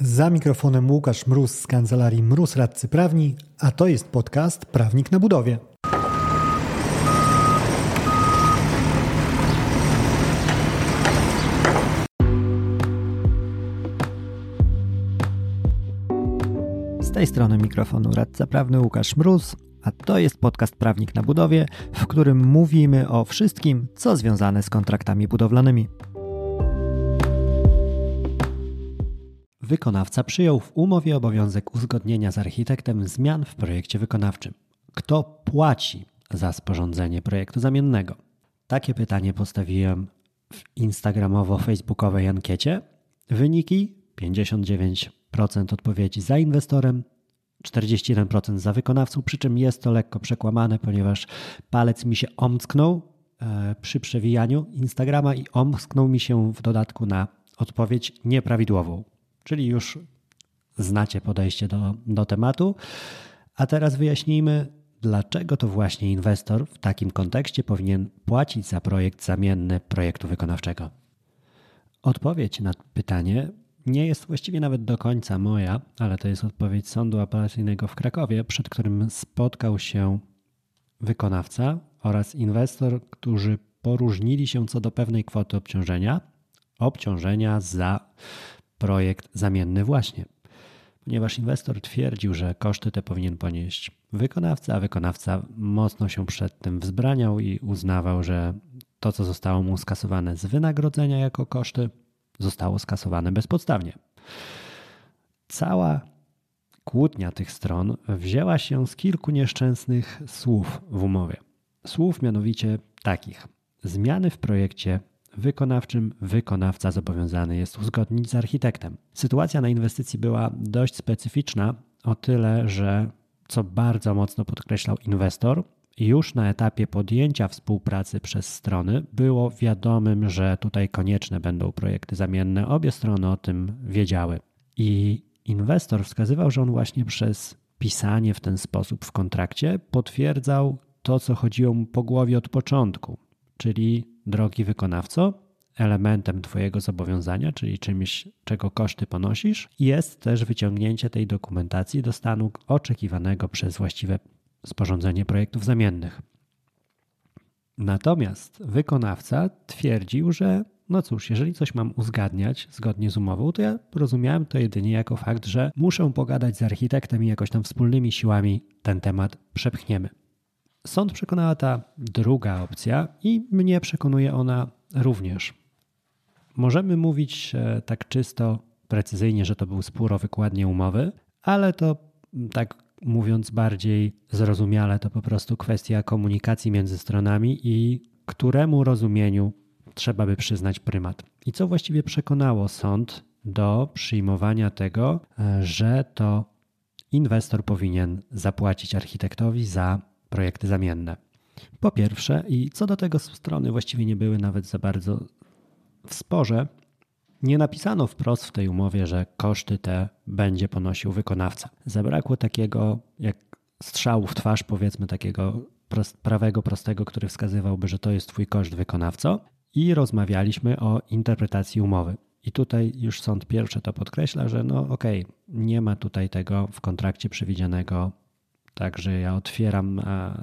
Za mikrofonem Łukasz Mróz z kancelarii Mróz Radcy Prawni, a to jest podcast Prawnik na budowie. Z tej strony mikrofonu radca prawny Łukasz Mróz, a to jest podcast Prawnik na budowie, w którym mówimy o wszystkim, co związane z kontraktami budowlanymi. Wykonawca przyjął w umowie obowiązek uzgodnienia z architektem zmian w projekcie wykonawczym. Kto płaci za sporządzenie projektu zamiennego? Takie pytanie postawiłem w instagramowo-facebookowej ankiecie. Wyniki 59% odpowiedzi za inwestorem, 41% za wykonawcą, przy czym jest to lekko przekłamane, ponieważ palec mi się omsknął e, przy przewijaniu Instagrama i omsknął mi się w dodatku na odpowiedź nieprawidłową. Czyli już znacie podejście do, do tematu. A teraz wyjaśnijmy, dlaczego to właśnie inwestor w takim kontekście powinien płacić za projekt zamienny projektu wykonawczego. Odpowiedź na pytanie nie jest właściwie nawet do końca moja, ale to jest odpowiedź Sądu Apelacyjnego w Krakowie, przed którym spotkał się wykonawca oraz inwestor, którzy poróżnili się co do pewnej kwoty obciążenia, obciążenia za projekt zamienny właśnie. Ponieważ inwestor twierdził, że koszty te powinien ponieść wykonawca, a wykonawca mocno się przed tym wzbraniał i uznawał, że to, co zostało mu skasowane z wynagrodzenia jako koszty, zostało skasowane bezpodstawnie. Cała kłótnia tych stron wzięła się z kilku nieszczęsnych słów w umowie. Słów mianowicie takich: zmiany w projekcie wykonawczym wykonawca zobowiązany jest uzgodnić z architektem. Sytuacja na inwestycji była dość specyficzna o tyle, że co bardzo mocno podkreślał inwestor, już na etapie podjęcia współpracy przez strony było wiadomym, że tutaj konieczne będą projekty zamienne. Obie strony o tym wiedziały. I inwestor wskazywał, że on właśnie przez pisanie w ten sposób w kontrakcie potwierdzał to, co chodziło mu po głowie od początku, czyli drogi wykonawco, elementem Twojego zobowiązania, czyli czymś, czego koszty ponosisz, jest też wyciągnięcie tej dokumentacji do stanu oczekiwanego przez właściwe sporządzenie projektów zamiennych. Natomiast wykonawca twierdził, że no cóż, jeżeli coś mam uzgadniać zgodnie z umową, to ja rozumiałem to jedynie jako fakt, że muszę pogadać z architektem i jakoś tam wspólnymi siłami ten temat przepchniemy. Sąd przekonała ta druga opcja i mnie przekonuje ona również. Możemy mówić e, tak czysto, precyzyjnie, że to był spór o umowy, ale to tak mówiąc bardziej zrozumiale, to po prostu kwestia komunikacji między stronami i któremu rozumieniu trzeba by przyznać prymat. I co właściwie przekonało sąd do przyjmowania tego, e, że to inwestor powinien zapłacić architektowi za projekty zamienne. Po pierwsze, i co do tego strony właściwie nie były nawet za bardzo w sporze, nie napisano wprost w tej umowie, że koszty te będzie ponosił wykonawca. Zabrakło takiego jak strzału w twarz, powiedzmy takiego prost, prawego, prostego, który wskazywałby, że to jest twój koszt wykonawco i rozmawialiśmy o interpretacji umowy. I tutaj już sąd pierwszy to podkreśla, że no okej, okay, nie ma tutaj tego w kontrakcie przewidzianego Także ja otwieram e,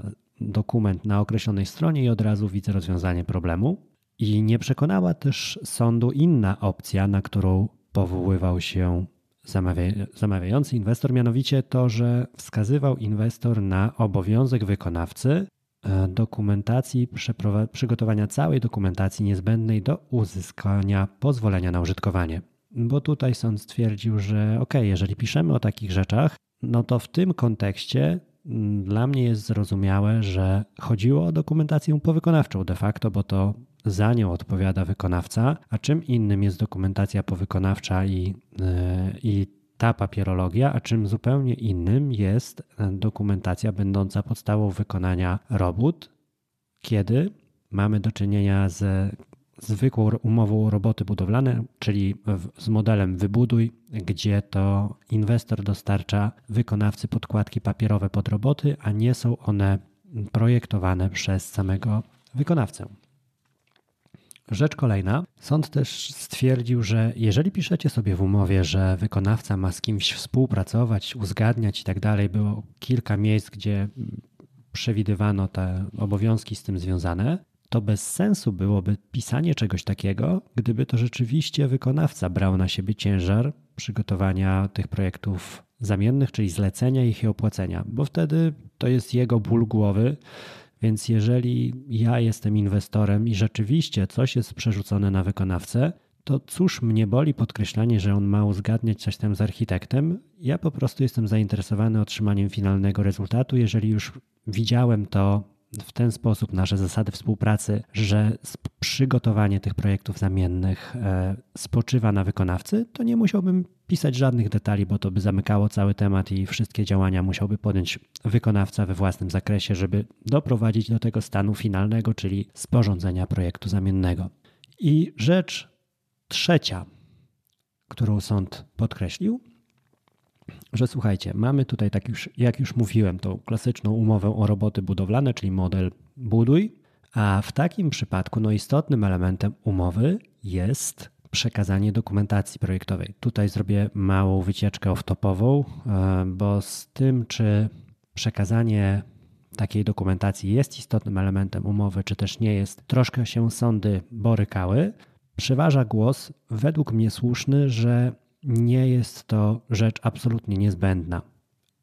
dokument na określonej stronie i od razu widzę rozwiązanie problemu. I nie przekonała też sądu inna opcja, na którą powoływał się zamawiający inwestor, mianowicie to, że wskazywał inwestor na obowiązek wykonawcy e, dokumentacji, przygotowania całej dokumentacji niezbędnej do uzyskania pozwolenia na użytkowanie. Bo tutaj sąd stwierdził, że ok, jeżeli piszemy o takich rzeczach, no to w tym kontekście dla mnie jest zrozumiałe, że chodziło o dokumentację powykonawczą de facto, bo to za nią odpowiada wykonawca, a czym innym jest dokumentacja powykonawcza i, e, i ta papierologia, a czym zupełnie innym jest dokumentacja będąca podstawą wykonania robót, kiedy mamy do czynienia z zwykłą umową roboty budowlane, czyli z modelem wybuduj, gdzie to inwestor dostarcza wykonawcy podkładki papierowe pod roboty, a nie są one projektowane przez samego wykonawcę. Rzecz kolejna. Sąd też stwierdził, że jeżeli piszecie sobie w umowie, że wykonawca ma z kimś współpracować, uzgadniać i tak dalej, było kilka miejsc, gdzie przewidywano te obowiązki z tym związane, to bez sensu byłoby pisanie czegoś takiego, gdyby to rzeczywiście wykonawca brał na siebie ciężar przygotowania tych projektów zamiennych, czyli zlecenia ich i opłacenia, bo wtedy to jest jego ból głowy. Więc jeżeli ja jestem inwestorem i rzeczywiście coś jest przerzucone na wykonawcę, to cóż mnie boli podkreślanie, że on ma uzgadniać coś tam z architektem. Ja po prostu jestem zainteresowany otrzymaniem finalnego rezultatu. Jeżeli już widziałem to w ten sposób nasze zasady współpracy, że przygotowanie tych projektów zamiennych e, spoczywa na wykonawcy, to nie musiałbym pisać żadnych detali, bo to by zamykało cały temat i wszystkie działania musiałby podjąć wykonawca we własnym zakresie, żeby doprowadzić do tego stanu finalnego, czyli sporządzenia projektu zamiennego. I rzecz trzecia, którą sąd podkreślił, że słuchajcie, mamy tutaj, tak już, jak już mówiłem, tą klasyczną umowę o roboty budowlane, czyli model buduj, a w takim przypadku no, istotnym elementem umowy jest przekazanie dokumentacji projektowej. Tutaj zrobię małą wycieczkę off-topową, e, bo z tym, czy przekazanie takiej dokumentacji jest istotnym elementem umowy, czy też nie jest, troszkę się sądy borykały. Przeważa głos, według mnie słuszny, że nie jest to rzecz absolutnie niezbędna.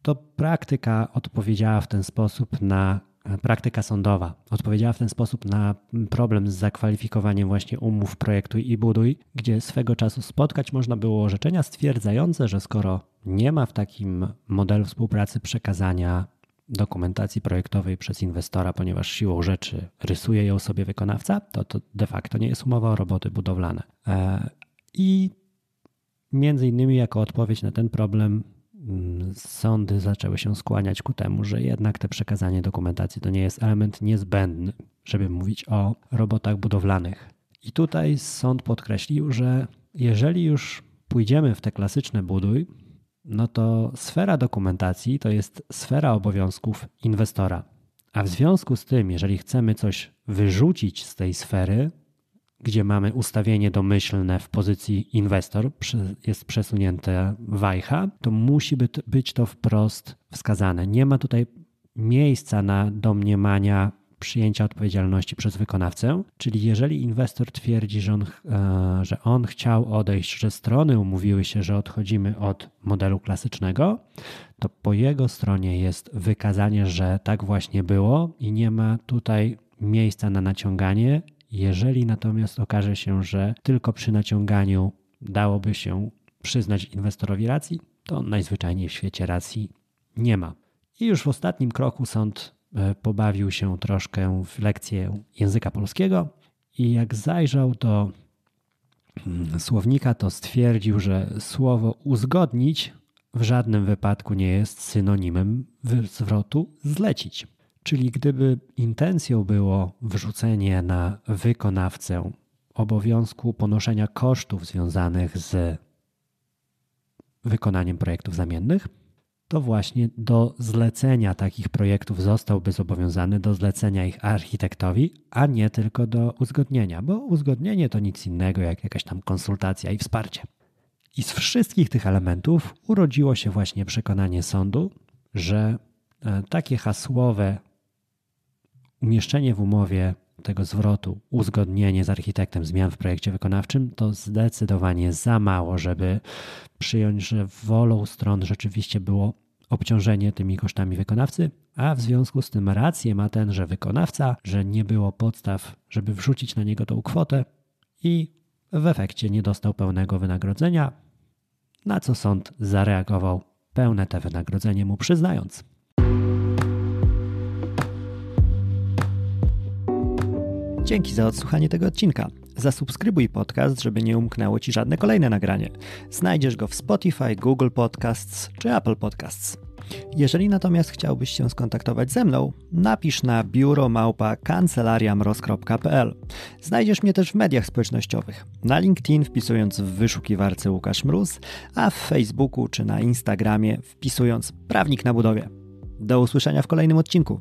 To praktyka odpowiedziała w ten sposób na praktyka sądowa odpowiedziała w ten sposób na problem z zakwalifikowaniem właśnie umów projektuj i buduj, gdzie swego czasu spotkać można było orzeczenia stwierdzające, że skoro nie ma w takim modelu współpracy przekazania dokumentacji projektowej przez inwestora, ponieważ siłą rzeczy rysuje ją sobie wykonawca, to to de facto nie jest umowa o roboty budowlane. E, I Między innymi jako odpowiedź na ten problem mm, sądy zaczęły się skłaniać ku temu, że jednak te przekazanie dokumentacji to nie jest element niezbędny, żeby mówić o robotach budowlanych. I tutaj sąd podkreślił, że jeżeli już pójdziemy w te klasyczne buduj, no to sfera dokumentacji to jest sfera obowiązków inwestora. A w związku z tym, jeżeli chcemy coś wyrzucić z tej sfery, gdzie mamy ustawienie domyślne w pozycji inwestor, jest przesunięte wajcha, to musi być to wprost wskazane. Nie ma tutaj miejsca na domniemania przyjęcia odpowiedzialności przez wykonawcę, czyli jeżeli inwestor twierdzi, że on, e, że on chciał odejść, że strony umówiły się, że odchodzimy od modelu klasycznego, to po jego stronie jest wykazanie, że tak właśnie było i nie ma tutaj miejsca na naciąganie jeżeli natomiast okaże się, że tylko przy naciąganiu dałoby się przyznać inwestorowi racji, to najzwyczajniej w świecie racji nie ma. I już w ostatnim kroku sąd e, pobawił się troszkę w lekcję języka polskiego i jak zajrzał do mm, słownika, to stwierdził, że słowo uzgodnić w żadnym wypadku nie jest synonimem zwrotu zlecić. Czyli gdyby intencją było wrzucenie na wykonawcę obowiązku ponoszenia kosztów związanych z wykonaniem projektów zamiennych, to właśnie do zlecenia takich projektów zostałby zobowiązany do zlecenia ich architektowi, a nie tylko do uzgodnienia, bo uzgodnienie to nic innego jak jakaś tam konsultacja i wsparcie. I z wszystkich tych elementów urodziło się właśnie przekonanie sądu, że e, takie hasłowe umieszczenie w umowie tego zwrotu, uzgodnienie z architektem zmian w projekcie wykonawczym to zdecydowanie za mało, żeby przyjąć, że wolą stron rzeczywiście było obciążenie tymi kosztami wykonawcy, a w związku z tym rację ma ten, że wykonawca, że nie było podstaw, żeby wrzucić na niego tą kwotę i w efekcie nie dostał pełnego wynagrodzenia, na co sąd zareagował pełne te wynagrodzenie mu przyznając. Dzięki za odsłuchanie tego odcinka. Zasubskrybuj podcast, żeby nie umknęło Ci żadne kolejne nagranie. Znajdziesz go w Spotify, Google Podcasts czy Apple Podcasts. Jeżeli natomiast chciałbyś się skontaktować ze mną, napisz na biuromałpa kancelariamroz.pl. Znajdziesz mnie też w mediach społecznościowych. Na LinkedIn wpisując w wyszukiwarce Łukasz Mróz, a w Facebooku czy na Instagramie wpisując Prawnik na budowie. Do usłyszenia w kolejnym odcinku.